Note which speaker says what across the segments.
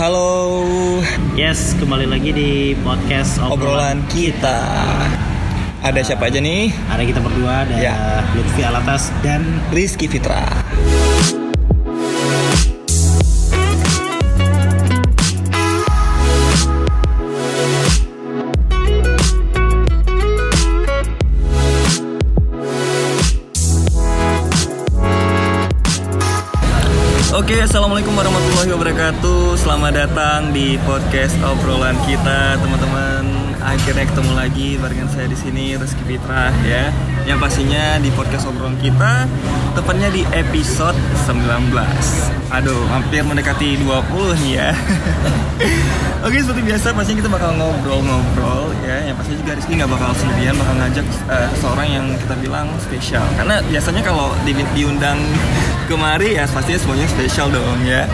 Speaker 1: Halo,
Speaker 2: Yes, kembali lagi di podcast
Speaker 1: obrolan kita. Ada siapa aja nih?
Speaker 2: Ada kita berdua, ada
Speaker 1: Ya.
Speaker 2: Lutfi Alatas dan
Speaker 1: Rizky Fitra. Assalamualaikum warahmatullahi wabarakatuh. Selamat datang di podcast obrolan kita, teman-teman. Akhirnya ketemu lagi barengan saya di sini Rizky Fitra ya. Yang pastinya di podcast obrolan kita tepatnya di episode 19. Aduh, hampir mendekati 20 nih ya. Oke, seperti biasa pastinya kita bakal ngobrol-ngobrol ya. Yang pasti juga Rizky nggak bakal sendirian, bakal ngajak eh, seseorang yang kita bilang spesial. Karena biasanya kalau di, diundang kemari ya pastinya semuanya spesial dong ya.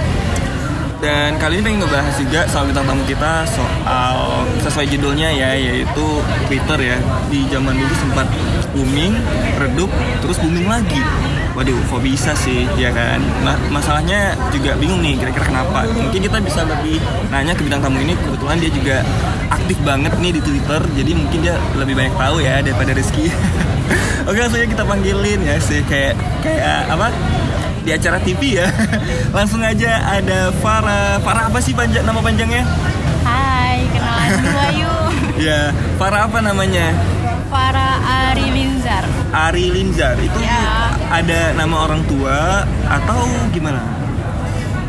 Speaker 1: Dan kali ini pengen ngebahas juga soal bintang tamu kita soal sesuai judulnya ya yaitu Twitter ya. Di zaman dulu sempat booming, redup, terus booming lagi. Waduh, kok bisa sih ya kan? Ma- masalahnya juga bingung nih kira-kira kenapa. Mungkin kita bisa lebih nanya ke bintang tamu ini kebetulan dia juga aktif banget nih di Twitter. Jadi mungkin dia lebih banyak tahu ya daripada Rizky. Oke, langsung aja kita panggilin ya sih kayak kayak apa? Di acara TV ya. Langsung aja ada Farah. Farah apa sih panjang nama panjangnya?
Speaker 3: Hai, kenalan dulu yuk.
Speaker 1: Ya, Farah apa namanya?
Speaker 3: Farah Ari Linzar.
Speaker 1: Ari Linzar. Itu
Speaker 3: Ya.
Speaker 1: ada nama orang tua atau gimana?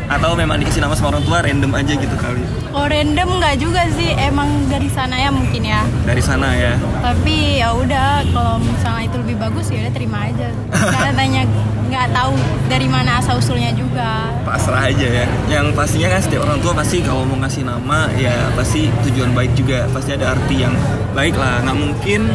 Speaker 1: Atau memang dikasih nama sama orang tua random aja gitu kali.
Speaker 3: Oh random nggak juga sih, emang dari sana ya mungkin ya.
Speaker 1: Dari sana ya.
Speaker 3: Tapi ya udah, kalau misalnya itu lebih bagus ya udah terima aja. Karena tanya nggak tahu dari mana asal usulnya juga.
Speaker 1: Pasrah aja ya. Yang pastinya kan setiap orang tua pasti kalau mau ngasih nama ya pasti tujuan baik juga. Pasti ada arti yang baik lah. Nggak mungkin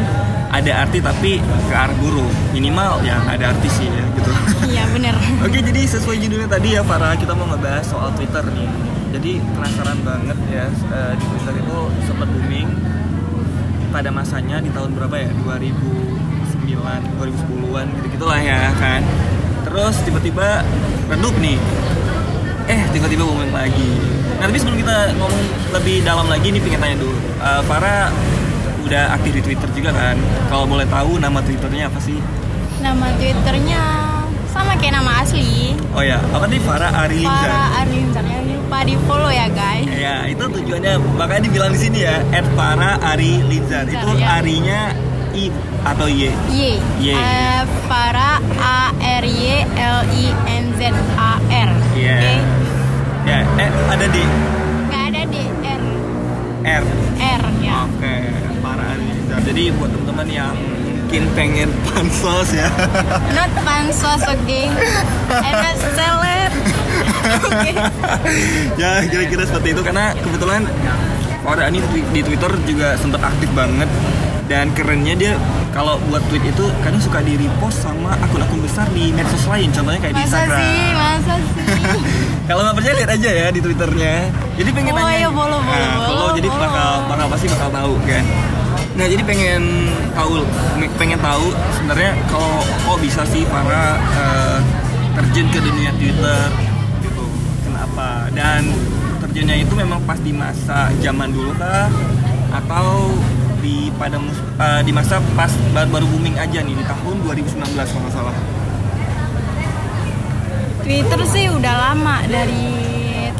Speaker 1: ada arti tapi ke arah buruk. Minimal ya ada arti sih ya gitu.
Speaker 3: Iya bener.
Speaker 1: Oke, jadi sesuai judulnya tadi ya, Farah, kita mau ngebahas soal Twitter nih. Jadi penasaran banget ya, eh, di Twitter itu sempat booming pada masanya di tahun berapa ya? 2009, 2010-an gitu-gitu lah ya kan. Terus tiba-tiba redup nih. Eh, tiba-tiba booming lagi. Nah, tapi sebelum kita ngomong lebih dalam lagi nih pengen tanya dulu. Eh, Farah udah aktif di Twitter juga kan? Kalau boleh tahu nama Twitternya apa sih?
Speaker 3: Nama twitternya sama kayak nama asli.
Speaker 1: Oh ya, apa nih Farah Ari Linzar?
Speaker 3: Farah Ari Linzar. Lupa di follow ya guys.
Speaker 1: Ya, itu tujuannya makanya dibilang di sini ya, @para Ari. Linzar, Itu
Speaker 3: ya.
Speaker 1: Arinya I atau Y.
Speaker 3: Y.
Speaker 1: Y.
Speaker 3: Eh, Farah A R Y L I N Z A R.
Speaker 1: Iya.
Speaker 3: Oke.
Speaker 1: Ya, eh ada di
Speaker 3: Nggak ada di R.
Speaker 1: R.
Speaker 3: R ya.
Speaker 1: Oke, para Ari Linzar. Jadi buat teman-teman yang mungkin pengen pansos ya.
Speaker 3: Not pansos oke. I'm not
Speaker 1: ya, kira-kira seperti itu karena kebetulan Farah ini di Twitter juga sempat aktif banget dan kerennya dia kalau buat tweet itu kadang suka di repost sama akun-akun besar di medsos lain contohnya kayak di
Speaker 3: Masa
Speaker 1: Instagram
Speaker 3: sih, masa sih.
Speaker 1: Kalau nggak percaya lihat aja ya di twitternya. Jadi pengen
Speaker 3: Oh,
Speaker 1: nanya.
Speaker 3: iya,
Speaker 1: Nah, follow, jadi bakal bakal pasti bakal tahu kan. Nah jadi pengen tahu pengen tahu sebenarnya kalau kok bisa sih para eh, terjun ke dunia Twitter gitu. Kenapa? Dan terjunnya itu memang pas di masa zaman dulu kah atau di pada eh, di masa pas baru, baru booming aja nih di tahun 2019 kalau nggak salah.
Speaker 3: Twitter sih udah lama dari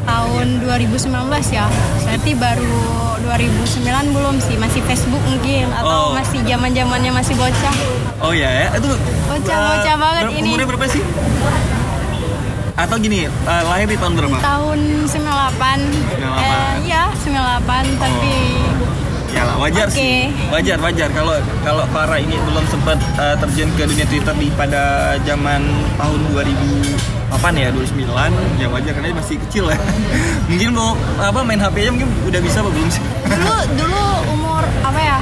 Speaker 3: tahun 2019 ya. Berarti baru 2009 belum sih, masih Facebook mungkin atau
Speaker 1: Oh.
Speaker 3: masih zaman-zamannya masih bocah.
Speaker 1: Oh ya, ya. itu
Speaker 3: Bocah-bocah
Speaker 1: eh,
Speaker 3: banget
Speaker 1: ber-
Speaker 3: ini.
Speaker 1: Umurnya berapa sih? Atau gini, eh, lahir di tahun berapa?
Speaker 3: Tahun 98.
Speaker 1: 98.
Speaker 3: Eh, iya, 98 tapi
Speaker 1: Ya lah, wajar
Speaker 3: Oke.
Speaker 1: sih. Wajar, wajar kalau kalau para ini belum sempat eh, terjun ke dunia Twitter di pada zaman tahun 2008 ya, 2009, ya wajar karena dia masih kecil ya. mungkin mau apa main HP aja mungkin udah bisa apa belum sih?
Speaker 3: dulu dulu umur apa ya?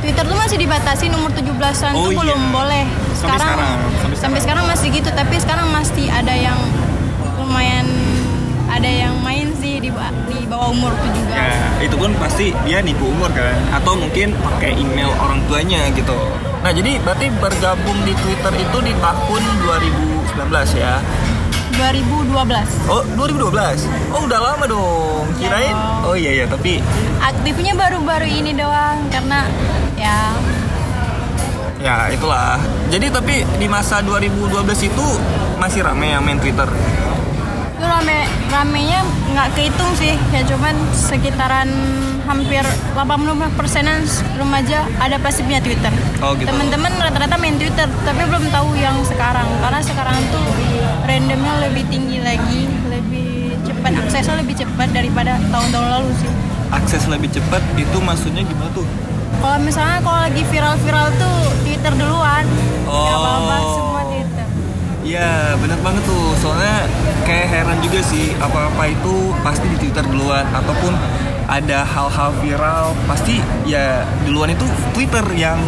Speaker 3: Twitter tuh masih dibatasi umur 17-an
Speaker 1: Oh,
Speaker 3: tuh
Speaker 1: iya.
Speaker 3: belum boleh.
Speaker 1: Sampai
Speaker 3: Sekarang
Speaker 1: sekarang, sampai
Speaker 3: sampai sekarang masih gitu, tapi sekarang masih ada yang lumayan ada yang main sih di, di bawah umurku juga.
Speaker 1: Ya, itu pun pasti dia nipu umur kan atau mungkin pakai email orang tuanya gitu. Nah, jadi berarti bergabung di Twitter itu di tahun 2019 ya.
Speaker 3: 2012.
Speaker 1: Oh, 2012. Oh, udah lama dong. kirain
Speaker 3: dong.
Speaker 1: oh iya iya tapi
Speaker 3: Aktifnya baru-baru ini doang karena ya
Speaker 1: ya itulah jadi tapi di masa 2012 itu masih rame yang main Twitter
Speaker 3: itu rame ramenya nggak kehitung sih ya cuman sekitaran hampir 80 persenan remaja ada pasti punya Twitter.
Speaker 1: Oh, gitu.
Speaker 3: Teman-teman rata-rata main Twitter tapi belum tahu yang sekarang karena sekarang tuh randomnya lebih tinggi lagi, lebih cepat aksesnya lebih cepat daripada tahun-tahun lalu sih.
Speaker 1: akses lebih cepat itu maksudnya gimana tuh
Speaker 3: Kalau misalnya kalau lagi viral-viral tuh Twitter duluan,
Speaker 1: Oh.
Speaker 3: apa-apa semua.
Speaker 1: Iya bener banget tuh. Soalnya kayak heran juga sih apa-apa itu pasti di Twitter duluan ataupun ada hal-hal viral pasti ya duluan itu Twitter yang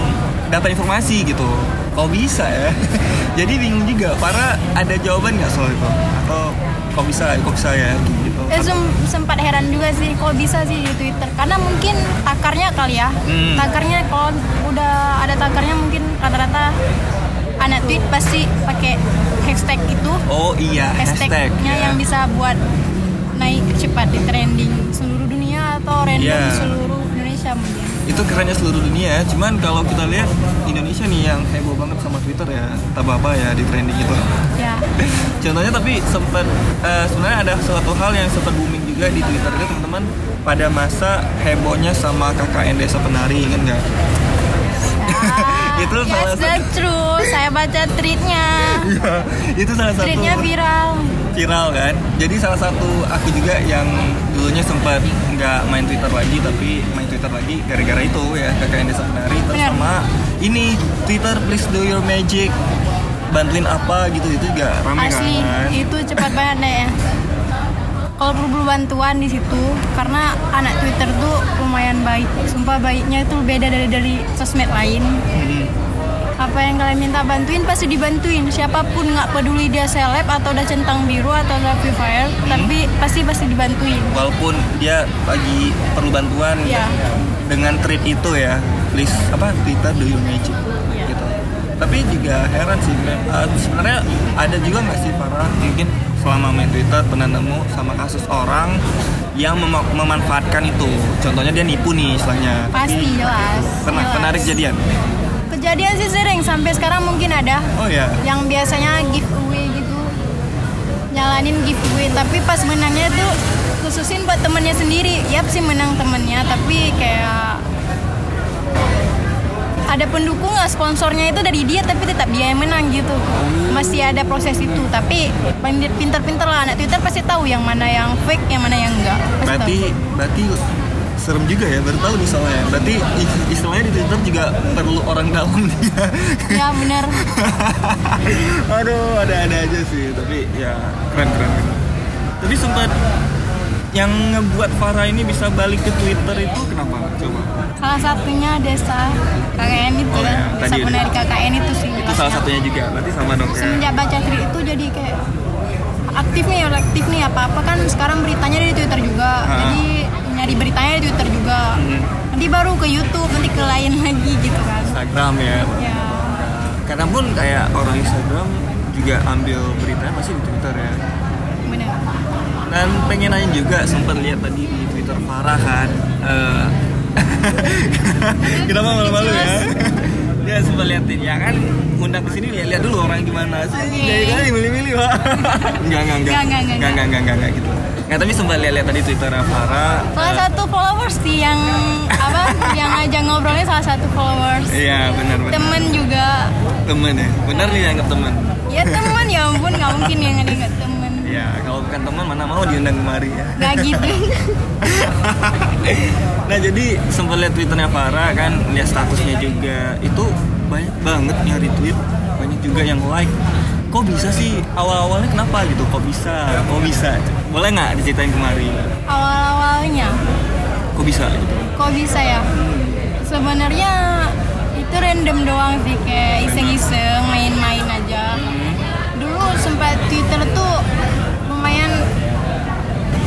Speaker 1: data informasi gitu. Kok bisa ya? Jadi bingung juga para ada jawaban nggak soal itu? Atau kok bisa kok bisa ya gitu?
Speaker 3: Eh, sem- sempat heran juga sih kok bisa sih di Twitter? Karena mungkin takarnya kali ya.
Speaker 1: Hmm.
Speaker 3: takarnya kalau udah ada takarnya mungkin rata-rata anak tweet pasti pakai hashtag itu
Speaker 1: oh iya hashtag
Speaker 3: hashtagnya
Speaker 1: ya.
Speaker 3: yang bisa buat naik cepat di trending seluruh dunia atau random
Speaker 1: Iya.
Speaker 3: seluruh Indonesia mungkin.
Speaker 1: Itu kerennya seluruh dunia cuman kalau kita lihat Indonesia nih yang heboh banget sama Twitter ya tak apa ya di trending itu.
Speaker 3: Ya.
Speaker 1: Contohnya tapi sempat eh, sebenarnya ada suatu hal yang sempat booming juga di Twitter itu teman-teman. Pada masa hebohnya sama KKN Desa Penari ingat nggak? Itu
Speaker 3: yes,
Speaker 1: salah
Speaker 3: that's true. Saya baca tweetnya
Speaker 1: Iya, itu salah satu.
Speaker 3: Tweetnya viral.
Speaker 1: Viral kan. Jadi salah satu aku juga yang dulunya sempat nggak main Twitter lagi tapi main Twitter lagi gara-gara itu ya. KKN Desa Penari terus sama ini Twitter please do your magic. Bantuin apa? Gitu itu juga rame
Speaker 3: Asli
Speaker 1: kan.
Speaker 3: itu cepat banget ya. Kalau perlu bantuan di situ karena anak Twitter tuh lumayan baik. Sumpah baiknya itu beda dari dari sosmed lain.
Speaker 1: Hmm.
Speaker 3: Apa yang kalian minta bantuin pasti dibantuin. Siapa pun nggak peduli dia seleb atau udah centang biru atau udah free fire, tapi pasti pasti dibantuin.
Speaker 1: walaupun dia lagi perlu bantuan
Speaker 3: Iya.
Speaker 1: dengan tweet itu ya please apa Twitter do your magic tapi juga heran sih. Eh, sebenarnya ada juga nggak sih para mungkin selama main Twitter pernah nemu sama kasus orang yang mem- memanfaatkan itu contohnya dia nipu nih istilahnya
Speaker 3: Pasti jelas.
Speaker 1: pernah
Speaker 3: jelas.
Speaker 1: kejadian
Speaker 3: Kejadian sih sering sampai sekarang mungkin ada.
Speaker 1: oh ya
Speaker 3: yang biasanya giveaway gitu nyalanin giveaway tapi pas menangnya tuh khususin buat temennya sendiri yap sih menang temennya tapi kayak ada pendukung sponsornya itu dari dia tapi tetap dia yang menang gitu masih ada proses itu tapi pinter-pinter lah anak Twitter pasti tahu yang mana yang fake yang mana yang enggak pasti
Speaker 1: berarti berarti serem juga ya baru tahu nih soalnya berarti is- istilahnya di Twitter juga perlu orang dalam dia
Speaker 3: tahu. ya benar
Speaker 1: Aduh, ada-ada aja sih, tapi ya keren keren. keren. Tapi sempat yang ngebuat Farah ini bisa balik ke Twitter itu kenapa? Coba.
Speaker 3: salah satunya desa KKN itu
Speaker 1: Oh,
Speaker 3: ya desa penari KKN itu sih
Speaker 1: Itu salah satunya juga. Berarti sama dong ya.
Speaker 3: semenjak baca tweet itu jadi kayak aktif nih aktif nih apa apa kan sekarang beritanya di Twitter juga
Speaker 1: Ha.
Speaker 3: jadi nyari beritanya di Twitter juga
Speaker 1: Hmm.
Speaker 3: nanti baru ke YouTube nanti ke lain lagi gitu kan
Speaker 1: Instagram ya.
Speaker 3: ya
Speaker 1: Kadang pun kayak orang Instagram juga ambil beritanya masih di Twitter ya. Dan pengen nanya juga sempat lihat tadi di Twitter Farah kan. eh, Kenapa malu-malu ya? Dia sempat liatin ya kan undang ke sini lihat lihat dulu orang gimana sih. Jadi kali milih-milih Pak. Enggak, enggak, enggak.
Speaker 3: Enggak, enggak, enggak,
Speaker 1: Enggak, gitu. Nggak, tapi sempat lihat-lihat tadi Twitter Farah.
Speaker 3: salah
Speaker 1: eh,
Speaker 3: satu followers sih yang apa yang aja ngobrolnya salah satu followers
Speaker 1: Iya, benar benar.
Speaker 3: temen juga
Speaker 1: Temen ya. Benar nih anggap temen.
Speaker 3: ya temen ya ampun nggak mungkin yang ada nggak temen
Speaker 1: Ya, kalau bukan teman mana mau diundang kemari ya.
Speaker 3: nggak gitu.
Speaker 1: Nah jadi sempat lihat twitternya Farah kan lihat statusnya juga. Itu banyak banget yang retweet banyak juga yang like. Kok bisa sih? Awal-awalnya kenapa gitu? Kok bisa? Kok bisa? Boleh nggak diceritain kemari?
Speaker 3: Awal awalnya
Speaker 1: kok bisa gitu?
Speaker 3: Kok bisa ya? Sebenarnya itu random doang sih kayak iseng-iseng main-main aja. Dulu sempat Twitter tuh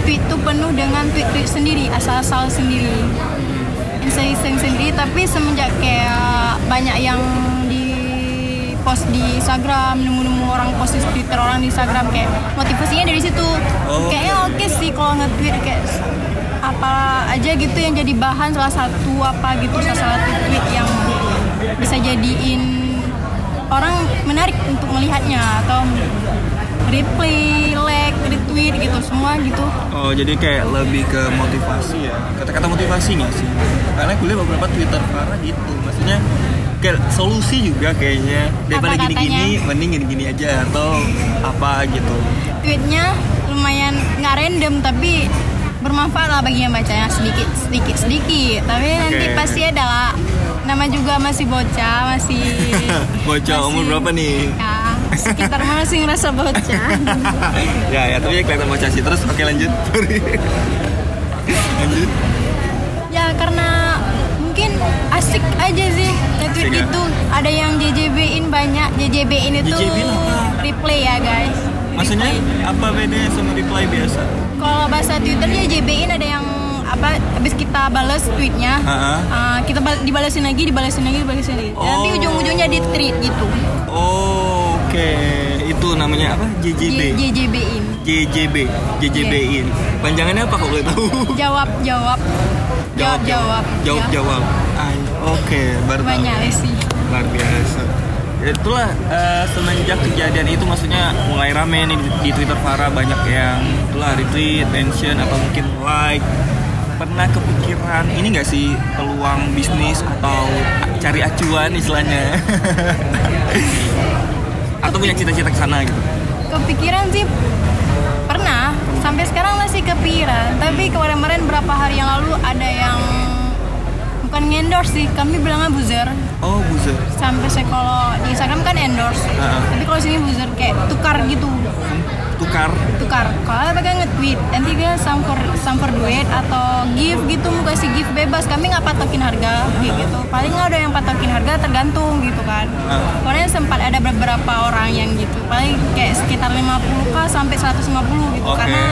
Speaker 3: tweet tuh penuh dengan tweet-tweet sendiri asal-asal sendiri. Iseng-iseng sendiri tapi semenjak kayak banyak yang di post di Instagram nemu-nemu orang post di Twitter orang di Instagram kayak motivasinya dari situ.
Speaker 1: Oh,
Speaker 3: kayaknya oke sih kalau nge-tweet kayak apa aja gitu yang jadi bahan salah satu apa gitu salah satu tweet yang bisa jadiin orang menarik untuk melihatnya atau replay, like, retweet gitu semua gitu.
Speaker 1: Oh jadi kayak lebih ke motivasi ya Kata-kata motivasi nggak sih? Karena gue lihat beberapa Twitter Farah gitu Maksudnya kayak solusi juga kayaknya Daripada gini-gini mending gini-gini aja Atau apa gitu
Speaker 3: Tweetnya lumayan nggak random tapi bermanfaat lah bagi yang bacanya sedikit sedikit sedikit. Tapi nanti
Speaker 1: Oke.
Speaker 3: pasti ada lah. Nama juga masih bocah, masih
Speaker 1: Bocah umur
Speaker 3: masih-
Speaker 1: berapa nih?
Speaker 3: Ya, sekitar masih ngerasa bocah.
Speaker 1: ya ya tapi ya kelihatan bocah sih Terus oke lanjut Lanjut
Speaker 3: ya karena mungkin asik aja sih nge-tweet
Speaker 1: ya?
Speaker 3: itu. Ada yang JJB-in banyak. JJB-in itu
Speaker 1: apa?
Speaker 3: replay ya guys.
Speaker 1: Maksudnya
Speaker 3: Replay.
Speaker 1: apa bedanya sama reply biasa?
Speaker 3: Kalau bahasa Twitter JJB-in ada yang apa habis kita balas tweetnya
Speaker 1: Ha-ha.
Speaker 3: uh, kita bal- dibalasin lagi dibalasin lagi dibalasin lagi nanti
Speaker 1: Oh.
Speaker 3: ujung-ujungnya di tweet gitu
Speaker 1: Oh, oke Itu namanya apa? JJB
Speaker 3: J- JJB-in
Speaker 1: JJB JJB in Panjangannya apa kalau boleh tahu?
Speaker 3: jawab jawab jawab jawab
Speaker 1: Jawab
Speaker 3: Ya.
Speaker 1: jawab Ay, Oke baru tahu.
Speaker 3: banyak sih
Speaker 1: Luar biasa Ya, Itulah eh, semenjak kejadian itu maksudnya mulai rame nih di, di Twitter Farah banyak yang itulah retweet, mention atau mungkin like. Pernah kepikiran ini nggak sih peluang bisnis atau cari acuan istilahnya? atau punya cita-cita ke sana gitu?
Speaker 3: kepikiran sih pernah. Sampai sekarang masih kepikiran. Tapi kemarin-kemarin berapa hari yang lalu ada yang bukan endorse sih. Kami bilangnya buzzer.
Speaker 1: Oh buzzer.
Speaker 3: sampai saya kalau di Instagram kan endorse.
Speaker 1: Ha-ha.
Speaker 3: tapi kalau sini buzzer kayak tukar gitu
Speaker 1: Tukar.
Speaker 3: tukar kalau mereka nge-tweet nanti dia samper samper duit atau gift gitu mau kasih gift bebas kami nggak patokin harga gitu paling nggak ada yang patokin harga tergantung gitu kan
Speaker 1: Ah.
Speaker 3: Pokoknya sempat ada beberapa orang yang gitu paling kayak sekitar 50k sampai 150 gitu
Speaker 1: Oke.
Speaker 3: karena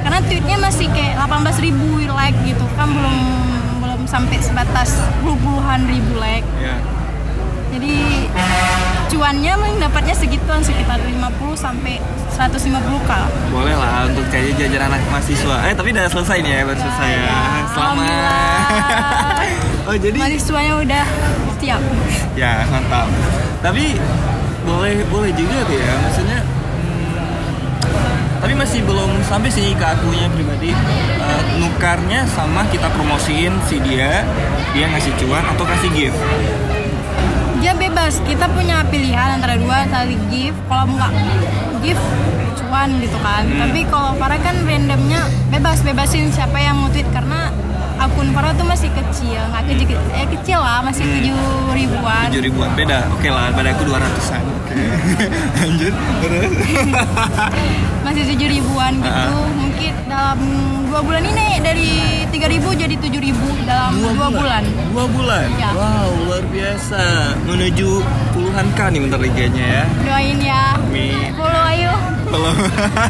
Speaker 3: karena tweetnya masih kayak 18 ribu like gitu kan belum belum sampai sebatas puluh-puluhan ribu like
Speaker 1: Ya.
Speaker 3: Jadi cuannya mungkin dapatnya segituan sekitar 50 sampai 150 k
Speaker 1: Boleh lah untuk kayaknya jajan anak mahasiswa. Eh tapi udah selesai nih ya, baru selesai ya.
Speaker 3: Ya,
Speaker 1: Selamat. Oh jadi
Speaker 3: mahasiswanya udah siap
Speaker 1: ya mantap. Tapi boleh boleh juga tuh ya, maksudnya. hmm, tapi masih belum sampai sih ke akunya pribadi eh, nukarnya sama kita promosiin si dia dia ngasih cuan atau kasih gift
Speaker 3: kita punya pilihan antara dua tadi gift. Kalau nggak gift cuan gitu kan.
Speaker 1: Hmm.
Speaker 3: tapi kalau Farah kan randomnya bebas bebasin siapa yang mau tweet. Karena akun Farah tuh masih kecil. Nggak kecil eh kecil lah masih
Speaker 1: Hmm.
Speaker 3: tujuh ribuan.
Speaker 1: Tujuh ribuan. Beda. Oke lah pada aku dua ratusan. Lanjut. Terus?
Speaker 3: Masih tujuh ribuan gitu.
Speaker 1: Ah.
Speaker 3: mungkin dalam dua bulan ini dari tiga ribu jadi tujuh ribu dalam dua, bulan.
Speaker 1: Dua bulan.
Speaker 3: Ya.
Speaker 1: Wow, luar biasa. Menuju puluhan k nih bentar lagi kayaknya ya.
Speaker 3: doain ya
Speaker 1: Amin.
Speaker 3: follow ayo
Speaker 1: Kalau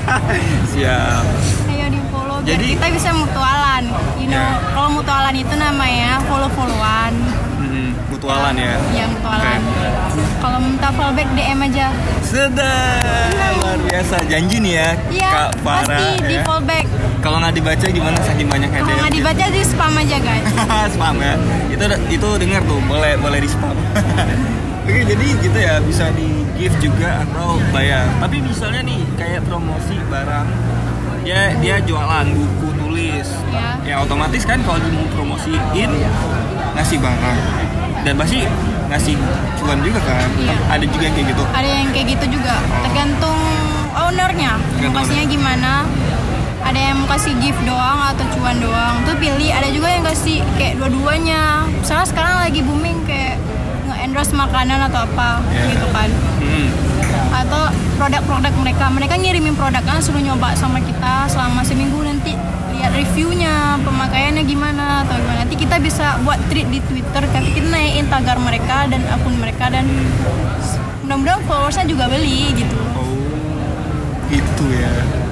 Speaker 1: siap.
Speaker 3: ayo di follow biar
Speaker 1: Jadi-
Speaker 3: kita bisa mutualan you know
Speaker 1: Ya.
Speaker 3: kalau mutualan itu namanya follow followan
Speaker 1: Hmm, mutualan ya.
Speaker 3: ya mutualan
Speaker 1: Oke.
Speaker 3: kalau minta fallback DM aja
Speaker 1: Sedang luar biasa. Janji nih ya,
Speaker 3: iya
Speaker 1: Kak Farah.
Speaker 3: pasti di
Speaker 1: ya.
Speaker 3: fallback
Speaker 1: Kalau nggak dibaca gimana saking banyaknya
Speaker 3: kalau nggak dibaca di spam aja guys
Speaker 1: spam ya. Itu itu dengar tuh, boleh boleh di spam. Oke, jadi gitu ya bisa di gift juga atau bayar. Tapi misalnya nih kayak promosi barang ya dia jualan buku tulis.
Speaker 3: Ya.
Speaker 1: Ya otomatis kan kalau dia mau promosiin ngasih barang dan pasti ngasih cuan juga kan.
Speaker 3: Iya.
Speaker 1: Ada juga yang kayak gitu.
Speaker 3: ada yang kayak gitu juga tergantung ownernya
Speaker 1: Tergantung
Speaker 3: kasihnya gimana ada yang mau kasih gift doang atau cuan doang tuh pilih ada juga yang kasih kayak dua-duanya misalnya sekarang lagi booming kayak nge-endorse makanan atau apa
Speaker 1: Iya.
Speaker 3: gitu kan
Speaker 1: Hmm.
Speaker 3: atau produk-produk mereka mereka ngirimin produknya suruh nyoba sama kita selama seminggu nanti lihat reviewnya pemakaiannya gimana atau gimana. Nanti kita bisa buat tweet di Twitter tapi kita naikin tagar mereka dan akun mereka dan mudah-mudahan followersnya juga beli gitu.
Speaker 1: Oh, gitu ya.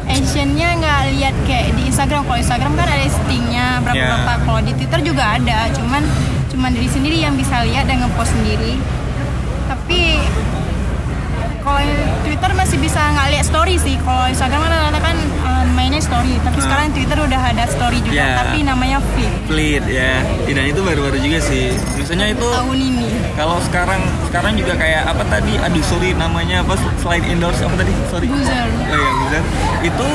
Speaker 3: actionnya nggak lihat kayak di Instagram. Kalau Instagram kan ada listingnya berapa
Speaker 1: Ya.
Speaker 3: berapa kalau di Twitter juga ada cuman cuman diri sendiri yang bisa lihat dan ngepost sendiri. Tapi kalau Twitter masih bisa nggak lihat story sih kalau Instagram kan rata kan eh, mainnya story tapi
Speaker 1: Ah.
Speaker 3: sekarang Twitter udah ada story juga
Speaker 1: Ya.
Speaker 3: tapi namanya feed
Speaker 1: Fleet ya. Dan itu baru-baru juga sih. Misalnya itu
Speaker 3: tahun ini
Speaker 1: kalau sekarang sekarang juga kayak apa tadi? Aduh sorry namanya apa? Slide endorse apa tadi? Sorry.
Speaker 3: Buzzer.
Speaker 1: Oh iya buzzer. Itu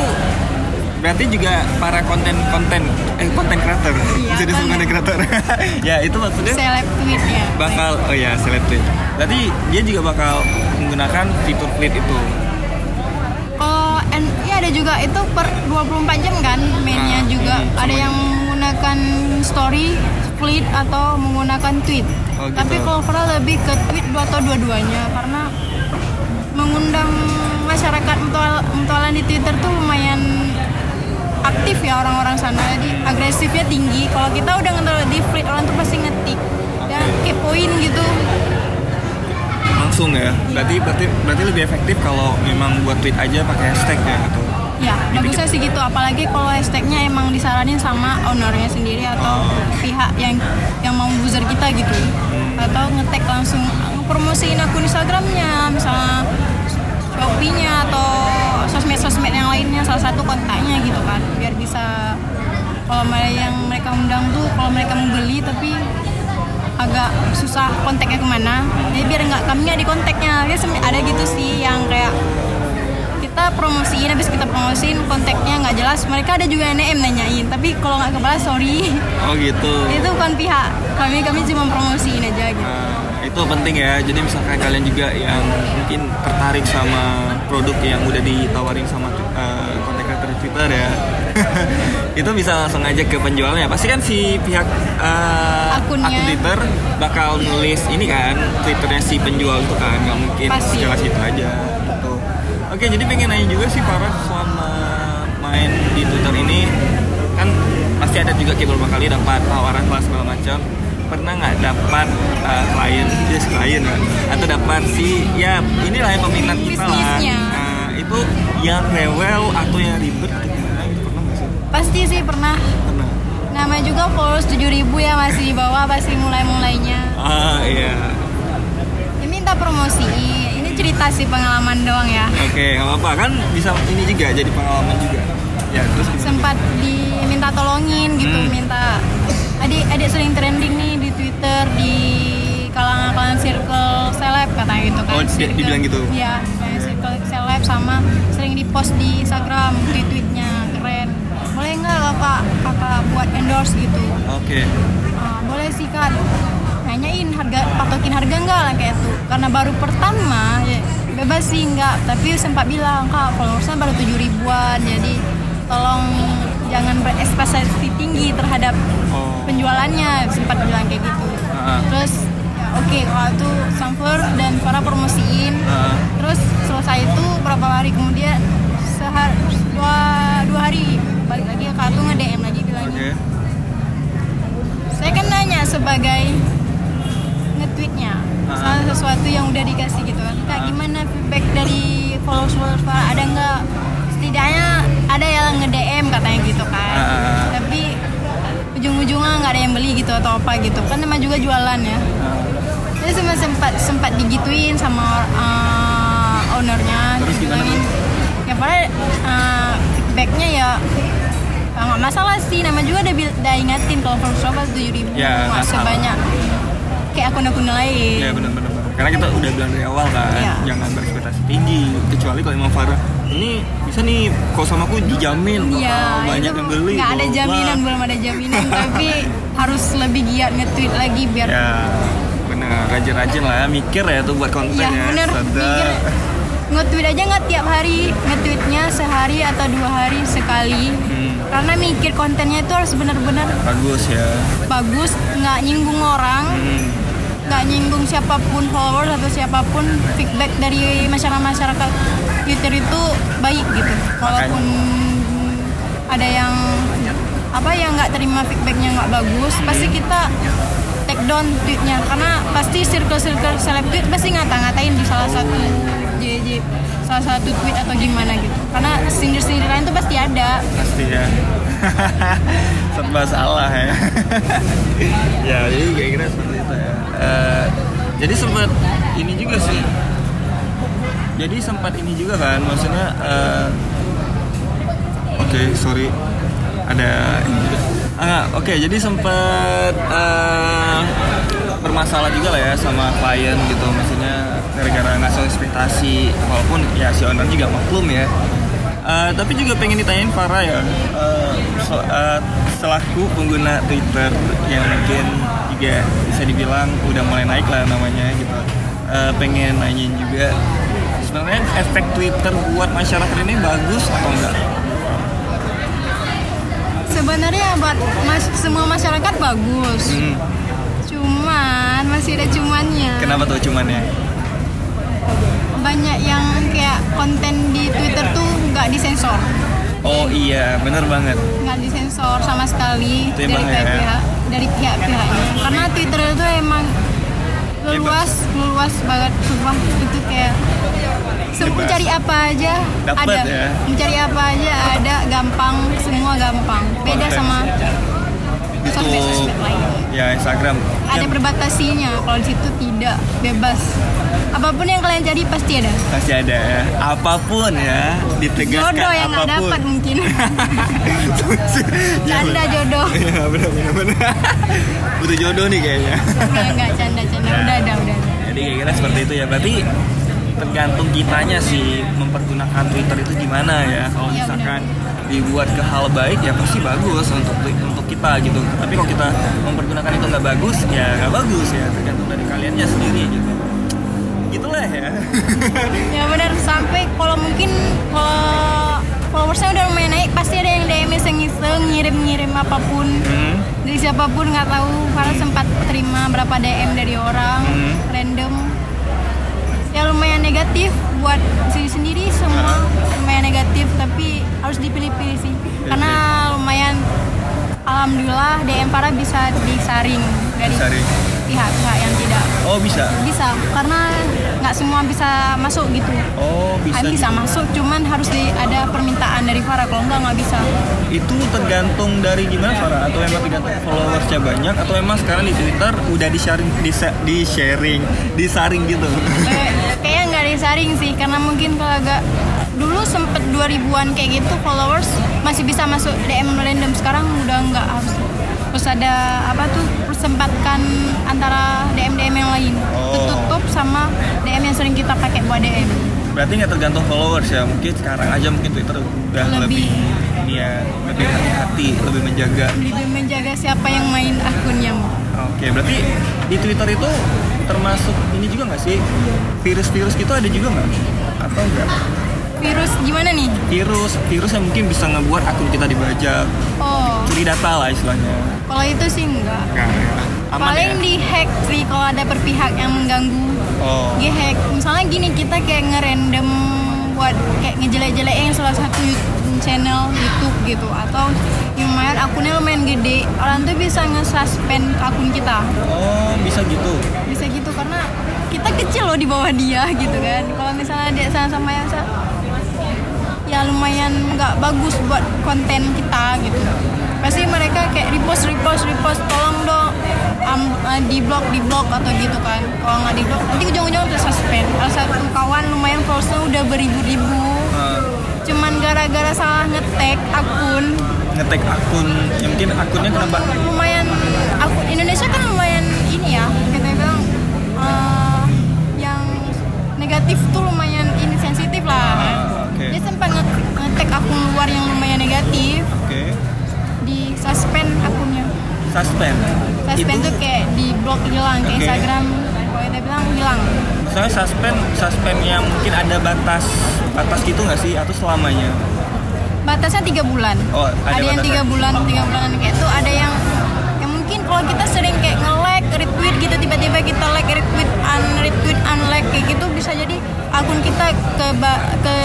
Speaker 1: berarti juga para konten-konten eh konten creator
Speaker 3: Iya,
Speaker 1: bisa disebut konten creator ya itu maksudnya
Speaker 3: seleb tweetnya
Speaker 1: bakal oh ya seleb tweet berarti dia juga bakal menggunakan fitur fleet itu?
Speaker 3: Kalau and ya ada juga itu per 24 jam kan mainnya
Speaker 1: Ah,
Speaker 3: juga.
Speaker 1: hmm,
Speaker 3: ada yang menggunakan story tweet atau menggunakan tweet.
Speaker 1: Oh, gitu.
Speaker 3: tapi kalau Farah lebih ke tweet dua atau dua-duanya karena mengundang masyarakat mutual mutualan di Twitter tuh lumayan aktif ya orang-orang sana. Jadi agresifnya tinggi. Kalau kita udah ngetel di tweet orang tuh pasti ngetik. Dan kepoin gitu
Speaker 1: langsung ya berarti berarti berarti lebih efektif kalau memang buat tweet aja pakai hashtag ya gitu
Speaker 3: Ya, bagusnya sih gitu. Apalagi kalau hashtagnya emang disaranin sama ownernya sendiri atau
Speaker 1: Oh.
Speaker 3: pihak yang yang mau buzzer kita gitu.
Speaker 1: Hmm.
Speaker 3: Atau ngetek langsung promosiin akun Instagramnya, misalnya Shopee-nya atau sosmed-sosmed yang lainnya, salah satu kontaknya gitu kan, biar bisa kalau yang mereka undang tuh kalau mereka mau beli tapi agak susah kontaknya ke mana. Jadi biar nggak kami nggak di kontaknya sem- ada gitu sih yang kayak kita promosiin habis kita promosiin kontaknya nggak jelas. Mereka ada juga yang DM nanyain tapi kalau nggak kebalas sorry.
Speaker 1: Oh gitu.
Speaker 3: Itu bukan pihak kami kami cuma promosiin aja gitu.
Speaker 1: Nah, itu penting ya. Jadi misalkan kalian juga yang mungkin tertarik sama produk yang udah ditawarin sama uh, Twitter ya. itu bisa langsung ngajak ke penjualnya. Pasti kan si pihak uh,
Speaker 3: Akunnya.
Speaker 1: akun Twitter bakal nulis ini kan Twitternya si penjual itu kan nggak mungkin
Speaker 3: Pasti.
Speaker 1: jelas itu aja. Gitu. Oke, jadi pengen nanya juga sih Farah selama main di Twitter ini kan pasti ada juga beberapa kali dapat tawaran kelas segala macam pernah nggak dapat uh, klien yes klien kan atau dapat si ya inilah yang peminat kita lah. Nah, itu yang rewel atau yang ribet gitu pernah nggak sih?
Speaker 3: Pasti sih pernah.
Speaker 1: Pernah.
Speaker 3: Namanya juga followers 7000 ya masih di bawah pasti mulai-mulainya.
Speaker 1: Ah iya.
Speaker 3: Ini minta promosi. Ini cerita sih pengalaman doang ya.
Speaker 1: Oke nggak apa-apa. Kan bisa ini juga jadi pengalaman juga. Ya terus gimana?
Speaker 3: sempat diminta tolongin gitu
Speaker 1: Hmm.
Speaker 3: minta. Adik adik sering trending nih di Twitter di kalangan-kalangan circle seleb katanya gitu kan
Speaker 1: Oh,
Speaker 3: Circle-
Speaker 1: dibilang gitu?
Speaker 3: iya seleb sama sering di post di Instagram tweet-tweetnya keren. Boleh nggak kakak kakak buat endorse gitu?
Speaker 1: Oke.
Speaker 3: Ah, boleh sih kak. Nanyain harga patokin harga enggak lah kayak itu. Karena baru pertama ya, bebas sih enggak tapi sempat bilang kak followersnya baru tujuh ribuan. Jadi tolong jangan berekspektasi tinggi terhadap
Speaker 1: oh.
Speaker 3: penjualannya. Sempat bilang kayak gitu.
Speaker 1: Ah.
Speaker 3: terus oke kalau itu Samfur dan para promosiin.
Speaker 1: Ah.
Speaker 3: terus selesai itu berapa hari? Kemudian sehari dua, dua hari. Balik lagi kak tuh nge DM lagi bilangnya
Speaker 1: oke.
Speaker 3: Saya kan nanya sebagai nge-tweetnya.
Speaker 1: Ah.
Speaker 3: soal sesuatu yang udah dikasih gitu. Kan kak gimana feedback dari followers followers ada nggak? Setidaknya ada yang nge-DM katanya gitu kan.
Speaker 1: Ah.
Speaker 3: tapi ujung-ujungnya nggak ada yang beli gitu atau apa gitu. Kan namanya juga jualan ya. Jadi sempat sempat sempat digituin sama uh, ownernya
Speaker 1: Terus gimana,
Speaker 3: dibilangin, ya padahal uh, feedbacknya ya ya nggak masalah sih nama juga udah, udah ingatin kalau berapa tujuh ribu
Speaker 1: Ya, salah.
Speaker 3: sebanyak kayak akun-akun lain
Speaker 1: Ya benar benar benar. Karena kita udah bilang dari awal kan,
Speaker 3: Iya.
Speaker 1: jangan berekspektasi tinggi. Kecuali kalau emang Farah ini bisa nih kok sama aku dijamin
Speaker 3: Iya,
Speaker 1: banyak yang beli.
Speaker 3: nggak ada jaminan belum ada jaminan tapi harus lebih giat nge-tweet lagi biar
Speaker 1: Ya benar rajin-rajin lah ya mikir ya tuh buat konten
Speaker 3: ya
Speaker 1: ya.
Speaker 3: bener mikir nge-tweet aja nggak tiap hari nge-tweetnya sehari atau dua hari sekali.
Speaker 1: Hmm,
Speaker 3: karena mikir kontennya itu harus benar-benar
Speaker 1: bagus ya.
Speaker 3: bagus nggak nyinggung orang
Speaker 1: Hmm,
Speaker 3: nggak nyinggung siapa pun followers atau siapa pun feedback dari masyarakat masyarakat Twitter itu baik gitu. Walaupun ada yang apa yang nggak terima feedbacknya nggak bagus pasti kita take down tweetnya karena pasti circle circle seleb tweet pasti ngata-ngatain di salah satu JJ salah satu tweet atau gimana gitu karena sindir-sindiran itu pasti ada
Speaker 1: pasti ya. Serba salah ya. ya jadi kayak kira seperti itu ya. Eh, jadi sempat ini juga sih jadi sempat ini juga kan maksudnya eh, oke sorry ada ini juga ah oke jadi sempat eh, bermasalah juga lah ya sama klien gitu. Maksudnya gara-gara sesuai ekspektasi walaupun ya si owner juga maklum ya. Eh, tapi juga pengen ditanyain Farah ya eh, so- eh, selaku pengguna Twitter yang mungkin juga bisa dibilang udah mulai naik lah namanya gitu. Eh, pengen nanyain juga sebenarnya efek Twitter buat masyarakat ini bagus atau enggak?
Speaker 3: Sebenarnya buat mas semua masyarakat bagus.
Speaker 1: Hmm,
Speaker 3: Cuman masih ada cumannya.
Speaker 1: kenapa tuh cuman ya?
Speaker 3: Banyak yang kayak konten di Twitter tuh nggak disensor,
Speaker 1: Oh iya, bener banget.
Speaker 3: nggak disensor sama sekali
Speaker 1: Itu
Speaker 3: dari
Speaker 1: bahaya, ya.
Speaker 3: pihak dari pihak-pihaknya. Karena Twitter itu emang luas luas banget. Sumpah itu kayak Sem-
Speaker 1: Bebas.
Speaker 3: cari apa aja
Speaker 1: Dapet
Speaker 3: ada.
Speaker 1: ya.
Speaker 3: mencari apa aja ada gampang semua gampang. Beda sama sosmed sosmed lain
Speaker 1: ya Instagram.
Speaker 3: ada perbatasinya kalau di situ tidak bebas apa pun yang kalian cari pasti ada
Speaker 1: pasti ada ya. Apa pun ya, ditegaskan
Speaker 3: jodoh yang nggak dapat mungkin
Speaker 1: Ya,
Speaker 3: canda
Speaker 1: bener.
Speaker 3: jodoh
Speaker 1: Iya benar benar benar. Butuh jodoh nih kayaknya.
Speaker 3: nggak nggak canda canda udah ada udah ada
Speaker 1: Jadi kayak kira seperti itu ya. Berarti tergantung kitanya sih mempergunakan Twitter itu gimana ya. Kalau
Speaker 3: Iya,
Speaker 1: misalkan dibuat ke hal baik ya pasti bagus untuk untuk kita gitu. Tapi kalau kita mempergunakan itu nggak bagus ya nggak bagus ya. Tergantung dari kaliannya sendiri gitu. Gitulah ya.
Speaker 3: ya benar sampai kalau mungkin kalau followersnya udah lumayan naik pasti ada yang DM iseng-iseng ngirim-ngirim apa pun
Speaker 1: Hmm.
Speaker 3: dari siapa pun nggak tahu karena sempat terima berapa DM dari orang
Speaker 1: Hmm.
Speaker 3: random ya lumayan negatif buat diri sendiri semua lumayan negatif DM para bisa disaring dari
Speaker 1: Disaring.
Speaker 3: pihak-pihak yang tidak
Speaker 1: Oh bisa.
Speaker 3: bisa karena nggak semua bisa masuk gitu
Speaker 1: Oh bisa.
Speaker 3: bisa, bisa
Speaker 1: gitu.
Speaker 3: masuk cuman harus di, ada permintaan dari para kalau nggak nggak bisa
Speaker 1: Itu tergantung dari gimana Farah atau emang tergantung followersnya banyak atau emang sekarang di Twitter udah di sharing di, di sharing disaring gitu.
Speaker 3: Eh, kayaknya nggak disaring sih karena mungkin kalau agak dulu sempet 2000-an kayak gitu followers masih bisa masuk DM random sekarang udah nggak harus terus ada apa tuh persempatkan antara DM DM yang lain
Speaker 1: Oh.
Speaker 3: tertutup sama DM yang sering kita pakai buat DM
Speaker 1: Berarti nggak tergantung followers ya. Mungkin sekarang aja mungkin Twitter udah lebih,
Speaker 3: Lebih.
Speaker 1: ini ya lebih hati-hati, lebih menjaga.
Speaker 3: lebih menjaga siapa yang main akunnya
Speaker 1: Oke, berarti di Twitter itu termasuk ini juga nggak sih virus-virus gitu ada juga nggak? Atau enggak?
Speaker 3: Virus gimana nih
Speaker 1: Virus, virus yang mungkin bisa ngebuat akun kita dibajak,
Speaker 3: oh
Speaker 1: curi data lah istilahnya.
Speaker 3: kalau itu sih enggak
Speaker 1: Nggak ya? Aman
Speaker 3: paling
Speaker 1: ya?
Speaker 3: di hack sih kalau ada perpihak yang mengganggu
Speaker 1: Oh.
Speaker 3: di hack misalnya gini kita kayak ngerandom buat kayak ngejelek-jelekin salah satu channel YouTube gitu atau yang lumayan akunnya lumayan gede orang tuh bisa nge-suspend akun kita
Speaker 1: Oh, bisa gitu.
Speaker 3: bisa gitu karena kita kecil loh di bawah dia gitu kan kalau misalnya dia sama-sama yang sa- ya lumayan nggak bagus buat konten kita gitu. Pasti mereka kayak repost repost repost tolong dong am, eh, di blok di blok atau gitu kan. Kalau nggak di blok nanti ujung-ujung udah suspend. Ada satu kawan lumayan followersnya udah beribu-ribu.
Speaker 1: Eh,
Speaker 3: cuman gara-gara salah ngetek akun.
Speaker 1: Ngetek akun, ya mungkin akunnya kenapa?
Speaker 3: lumayan akun Indonesia kan lumayan ini ya kita bilang eh, yang negatif tuh akun luar yang lumayan negatif
Speaker 1: Oke.
Speaker 3: di suspend akunnya
Speaker 1: Suspend.
Speaker 3: suspend
Speaker 1: Itu
Speaker 3: tuh kayak di blok hilang kayak. Instagram kalau kita bilang hilang
Speaker 1: misalnya suspend, suspend yang mungkin ada batas batas gitu nggak sih atau selamanya?
Speaker 3: batasnya tiga bulan
Speaker 1: Oh, ada
Speaker 3: yang
Speaker 1: batasnya.
Speaker 3: tiga bulan tiga bulan kayak itu ada yang yang mungkin kalau kita sering kayak nge-like retweet gitu tiba-tiba kita like retweet un retweet unlike kayak gitu bisa jadi akun kita ke ke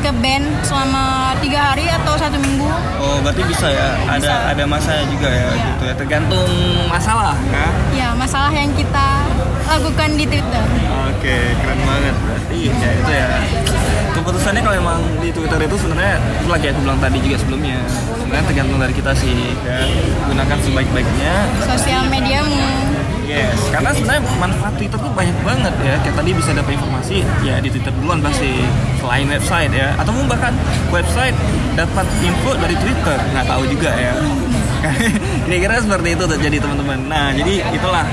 Speaker 3: ke ban selama tiga hari atau satu minggu
Speaker 1: Oh, berarti bisa ya. Ada
Speaker 3: Bisa.
Speaker 1: ada masanya juga ya
Speaker 3: Iya.
Speaker 1: gitu ya. Tergantung masalah kan?
Speaker 3: ya masalah yang kita lakukan di Twitter
Speaker 1: Oke, keren banget. Berarti ya itu ya. Keputusannya kalau emang di Twitter itu sebenarnya itu lagi aku bilang tadi juga sebelumnya. Sebenarnya tergantung dari kita sih, kan. Gunakan sebaik-baiknya.
Speaker 3: sosial mediamu
Speaker 1: Yes, karena sebenarnya manfaat Twitter tuh banyak banget ya. Kayak tadi bisa dapat informasi ya di Twitter duluan pasti selain website ya. Atau mungkin bahkan website dapat info dari Twitter. Nggak tahu juga ya. Kira-kira seperti itu terjadi teman-teman. Nah, jadi itulah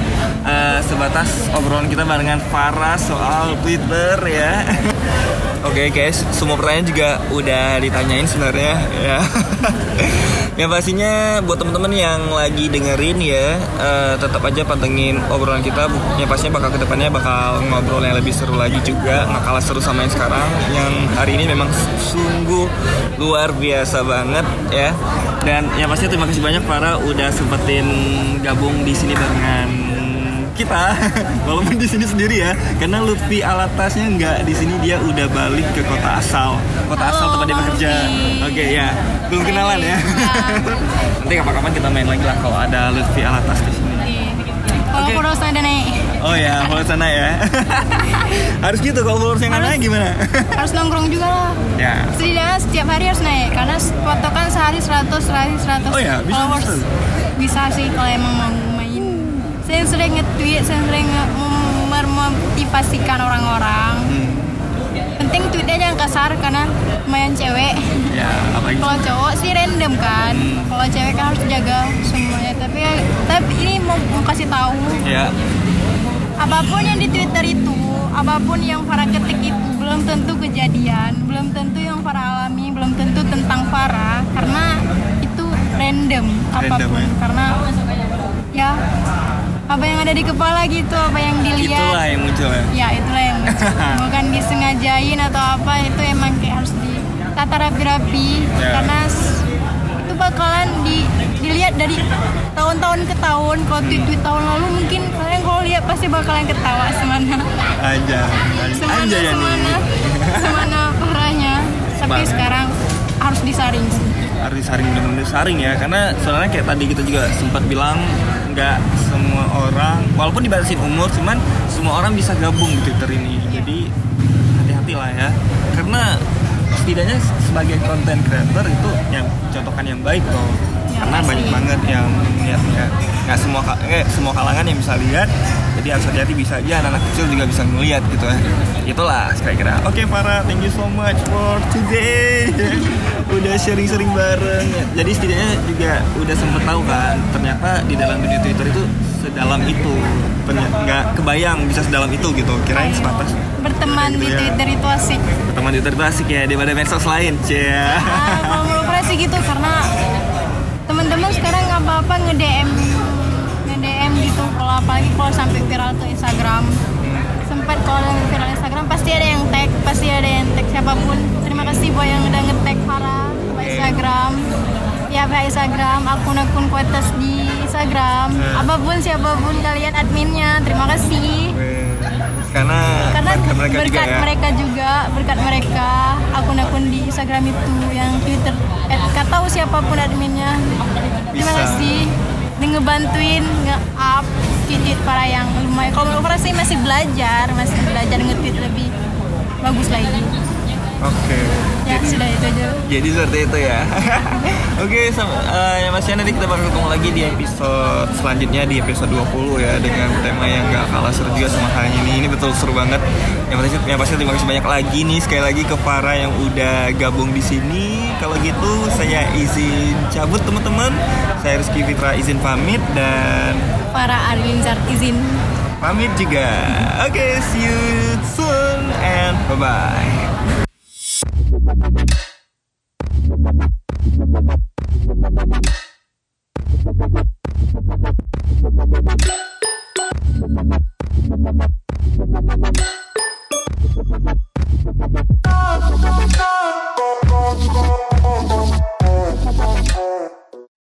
Speaker 1: eh, sebatas obrolan kita barengan Farah soal Twitter ya. Oke guys, semua pertanyaan juga udah ditanyain sebenarnya ya. yang pastinya buat teman-teman yang lagi dengerin ya, eh, tetap aja pantengin obrolan kita. Yang pastinya bakal ke depannya bakal ngobrol yang lebih seru lagi juga, nggak kalah seru sama yang sekarang. Yang hari ini memang sungguh luar biasa banget ya. Dan yang pastinya terima kasih banyak para udah sempetin gabung di sini barengan kita walaupun di sini sendiri ya karena Lutfi Alatasnya nggak di sini dia udah balik ke kota asal kota asal
Speaker 3: Oh,
Speaker 1: tempat dia bekerja oke ya belum kenalan ya nanti kapan-kapan kita main lagi lah kalau ada Lutfi Alatas di sini
Speaker 3: Kalau
Speaker 1: Oke.
Speaker 3: kurang ada naik,
Speaker 1: oh ya kalau sana ya harus gitu kalau followers yang
Speaker 3: Harus.
Speaker 1: naik gimana
Speaker 3: harus nongkrong juga lah.
Speaker 1: ya
Speaker 3: Setidaknya setiap hari harus naik karena foto kan sehari 100 sehari 100
Speaker 1: Oh ya, bisa
Speaker 3: followers.
Speaker 1: gitu?
Speaker 3: Bisa sih kalau emang mau. Saya sering nge-tweet, saya sering memotivasikan orang-orang.
Speaker 1: Hmm.
Speaker 3: Penting tweetnya jangan kasar karena lumayan cewek.
Speaker 1: ya apa
Speaker 3: Kalau cowok sih random kan.
Speaker 1: Hmm.
Speaker 3: Kalau cewek kan harus jaga semuanya. Tapi tapi ini mau, mau kasih tahu
Speaker 1: ya
Speaker 3: apa pun yang di Twitter itu, apa pun yang Farah ketik itu belum tentu kejadian, belum tentu yang Farah alami, belum tentu tentang Farah karena itu random apa pun
Speaker 1: ya?
Speaker 3: karena ya apa yang ada di kepala gitu, apa yang
Speaker 1: itulah
Speaker 3: dilihat.
Speaker 1: yang muncul ya
Speaker 3: Ya itulah yang muncul. bukan disengajain atau apa itu emang kayak harus ditata rapi-rapi
Speaker 1: Ya.
Speaker 3: karena itu bakalan di, dilihat dari tahun-tahun ke tahun kalau tweet-tweet tahun lalu mungkin kalian kalau lihat pasti bakalan ketawa semana
Speaker 1: aja
Speaker 3: semana
Speaker 1: aja ya
Speaker 3: semana semana parahnya tapi
Speaker 1: Parah.
Speaker 3: sekarang harus disaring sih
Speaker 1: harus saring bener-bener saring ya. Karena soalnya kayak tadi kita juga sempat bilang nggak semua orang walaupun dibatasin umur cuman semua orang bisa gabung di Twitter ini. Jadi hati-hati lah ya. Karena setidaknya sebagai konten creator itu yang contohkan yang baik loh
Speaker 3: Ya,
Speaker 1: karena
Speaker 3: pasti.
Speaker 1: banyak banget yang lihatnya nggak semua eh, semua kalangan yang bisa lihat. Jadi harus hati-hati bisa aja anak-anak kecil juga bisa ngelihat gitu ya. Itulah kira-kira oke para thank you so much for today udah sharing-sharing bareng. Jadi setidaknya juga udah sempet tahu kan ternyata di dalam dunia Twitter itu sedalam itu. Nggak kebayang bisa sedalam itu gitu kirain sebatas.
Speaker 3: Berteman di
Speaker 1: Gitu ya.
Speaker 3: Twitter itu asik.
Speaker 1: Teman Twitter itu asik ya daripada medsos lain cia
Speaker 3: ah, kalau menurut sih gitu karena teman-teman sekarang nggak apa-apa nge-DM nge-DM gitu kalau apalagi kalau sampai viral ke Instagram. Sempat kalau viral Instagram pasti ada yang tag pasti ada yang tag siapa pun. Terima kasih buat yang udah nge-tag Farah Instagram. Ya via Instagram akun-akun kuatas di Instagram. Apa pun siapa pun kalian adminnya terima kasih.
Speaker 1: Karena
Speaker 3: karena
Speaker 1: berkat mereka juga
Speaker 3: berkat
Speaker 1: ya.
Speaker 3: mereka juga berkat mereka akun-akun di Instagram itu yang Twitter eh, gak tahu siapa pun adminnya. Terima
Speaker 1: Bisa.
Speaker 3: kasih. Dia ngebantuin nge-up tweet para yang lumayan. Kalau menurut sih masih belajar masih belajar nge-tweet lebih bagus lagi
Speaker 1: oke
Speaker 3: ya sudah itu aja
Speaker 1: Jadi seperti itu ya. Oke, sama eh, yang masih nanti kita bakal ketemu lagi di episode selanjutnya di episode 20 ya dengan tema yang gak kalah seru juga sama halnya ini. Ini betul seru banget. Yang pasti yang pasti terima kasih banyak lagi nih sekali lagi ke para yang udah gabung di sini. Kalau gitu saya izin cabut teman-teman. Saya Rizky Fitra izin pamit dan
Speaker 3: para Arwinzar izin
Speaker 1: pamit juga. Oke, see you soon and bye bye. Thank you.